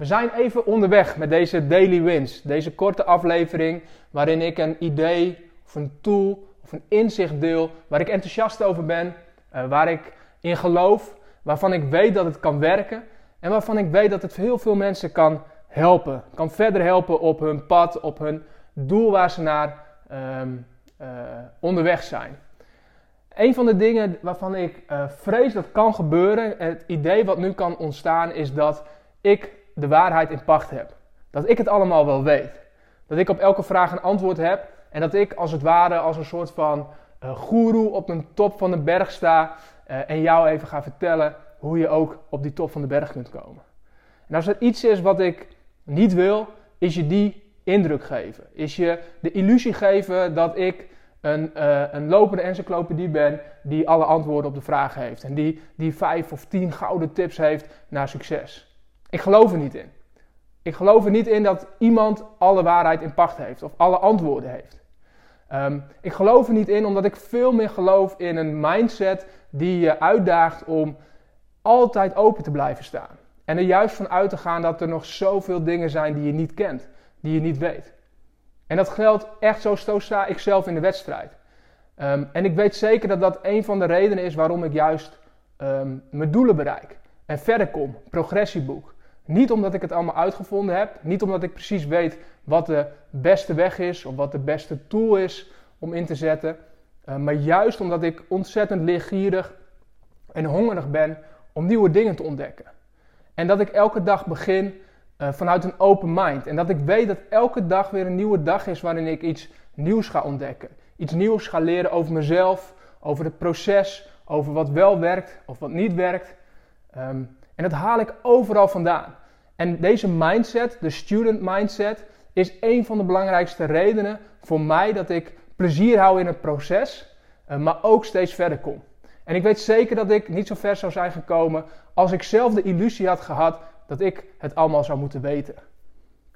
we zijn even onderweg met deze Daily Wins. Deze korte aflevering waarin ik een idee of een tool of een inzicht deel waar ik enthousiast over ben, uh, waar ik in geloof, waarvan ik weet dat het kan werken en waarvan ik weet dat het heel veel mensen kan helpen. Kan verder helpen op hun pad, op hun doel waar ze naar um, uh, onderweg zijn. Een van de dingen waarvan ik uh, vrees dat kan gebeuren, het idee wat nu kan ontstaan, is dat ik de waarheid in pacht heb. Dat ik het allemaal wel weet. Dat ik op elke vraag een antwoord heb en dat ik als het ware als een soort van uh, goeroe op een top van de berg sta uh, en jou even ga vertellen hoe je ook op die top van de berg kunt komen. En als er iets is wat ik niet wil, is je die indruk geven. Is je de illusie geven dat ik een, uh, een lopende encyclopedie ben die alle antwoorden op de vragen heeft. En die, die vijf of tien gouden tips heeft naar succes. Ik geloof er niet in. Ik geloof er niet in dat iemand alle waarheid in pacht heeft of alle antwoorden heeft. Um, ik geloof er niet in omdat ik veel meer geloof in een mindset die je uitdaagt om altijd open te blijven staan. En er juist van uit te gaan dat er nog zoveel dingen zijn die je niet kent, die je niet weet. En dat geldt echt zo, sta ik zelf in de wedstrijd. Um, en ik weet zeker dat dat een van de redenen is waarom ik juist um, mijn doelen bereik. En verder kom, progressieboek. Niet omdat ik het allemaal uitgevonden heb, niet omdat ik precies weet wat de beste weg is of wat de beste tool is om in te zetten, uh, maar juist omdat ik ontzettend leergierig en hongerig ben om nieuwe dingen te ontdekken. En dat ik elke dag begin uh, vanuit een open mind. En dat ik weet dat elke dag weer een nieuwe dag is waarin ik iets nieuws ga ontdekken. Iets nieuws ga leren over mezelf, over het proces, over wat wel werkt of wat niet werkt. Um, en dat haal ik overal vandaan. En deze mindset, de student mindset, is een van de belangrijkste redenen voor mij dat ik plezier hou in het proces, uh, maar ook steeds verder kom. En ik weet zeker dat ik niet zo ver zou zijn gekomen als ik zelf de illusie had gehad dat ik het allemaal zou moeten weten.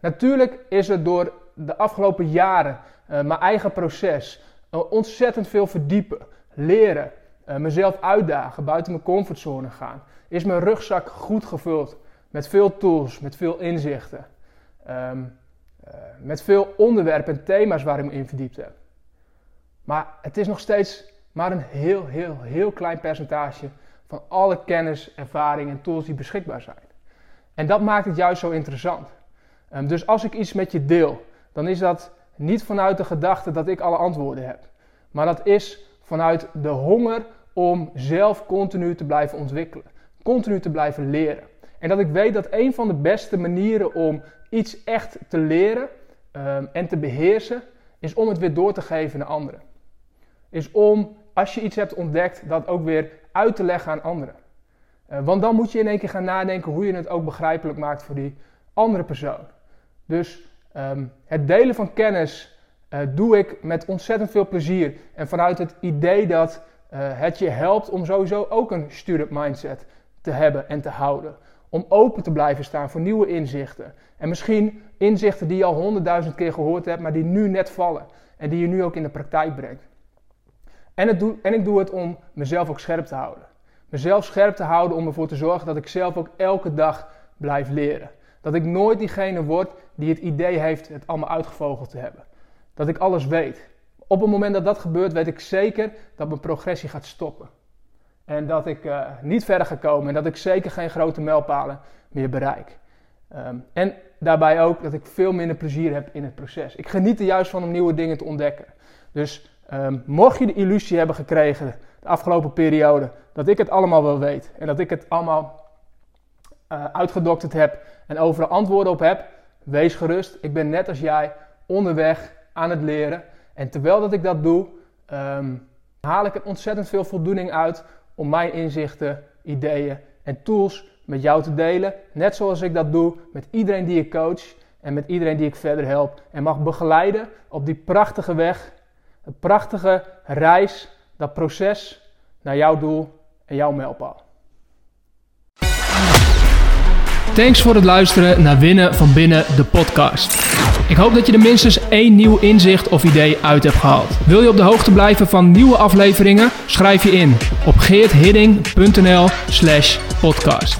Natuurlijk is er door de afgelopen jaren uh, mijn eigen proces uh, ontzettend veel verdiepen, leren, mezelf uitdagen, buiten mijn comfortzone gaan. Is mijn rugzak goed gevuld met veel tools, met veel inzichten, um, met veel onderwerpen en thema's waar ik me in verdiept heb. Maar het is nog steeds maar een heel, heel, heel klein percentage van alle kennis, ervaring en tools die beschikbaar zijn. En dat maakt het juist zo interessant. Um, dus als ik iets met je deel, dan is dat niet vanuit de gedachte dat ik alle antwoorden heb. Maar dat is vanuit de honger om zelf continu te blijven ontwikkelen. Continu te blijven leren. En dat ik weet dat een van de beste manieren om iets echt te leren um, en te beheersen, is om het weer door te geven naar anderen. Is om, als je iets hebt ontdekt, dat ook weer uit te leggen aan anderen. Uh, want dan moet je in één keer gaan nadenken hoe je het ook begrijpelijk maakt voor die andere persoon. Dus um, het delen van kennis uh, doe ik met ontzettend veel plezier. En vanuit het idee dat uh, het je helpt om sowieso ook een student mindset te hebben en te houden. Om open te blijven staan voor nieuwe inzichten. En misschien inzichten die je al honderdduizend keer gehoord hebt, maar die nu net vallen. En die je nu ook in de praktijk brengt. En, het doe, en ik doe het om mezelf ook scherp te houden. Mezelf scherp te houden om ervoor te zorgen dat ik zelf ook elke dag blijf leren. Dat ik nooit diegene word die het idee heeft het allemaal uitgevogeld te hebben. Dat ik alles weet. Op het moment dat dat gebeurt, weet ik zeker dat mijn progressie gaat stoppen. En dat ik uh, niet verder ga komen en dat ik zeker geen grote mijlpalen meer bereik. Um, en daarbij ook dat ik veel minder plezier heb in het proces. Ik geniet er juist van om nieuwe dingen te ontdekken. Dus um, mocht je de illusie hebben gekregen de afgelopen periode dat ik het allemaal wel weet en dat ik het allemaal uh, uitgedokterd heb en overal antwoorden op heb, wees gerust. Ik ben net als jij onderweg aan het leren. En terwijl dat ik dat doe, um, haal ik er ontzettend veel voldoening uit om mijn inzichten, ideeën en tools met jou te delen. Net zoals ik dat doe met iedereen die ik coach. en met iedereen die ik verder help en mag begeleiden op die prachtige weg, een prachtige reis, dat proces naar jouw doel en jouw mijlpaal. Thanks voor het luisteren naar Winnen van Binnen, de podcast. Ik hoop dat je er minstens één nieuw inzicht of idee uit hebt gehaald. Wil je op de hoogte blijven van nieuwe afleveringen? Schrijf je in op geerthidding.nl slash podcast.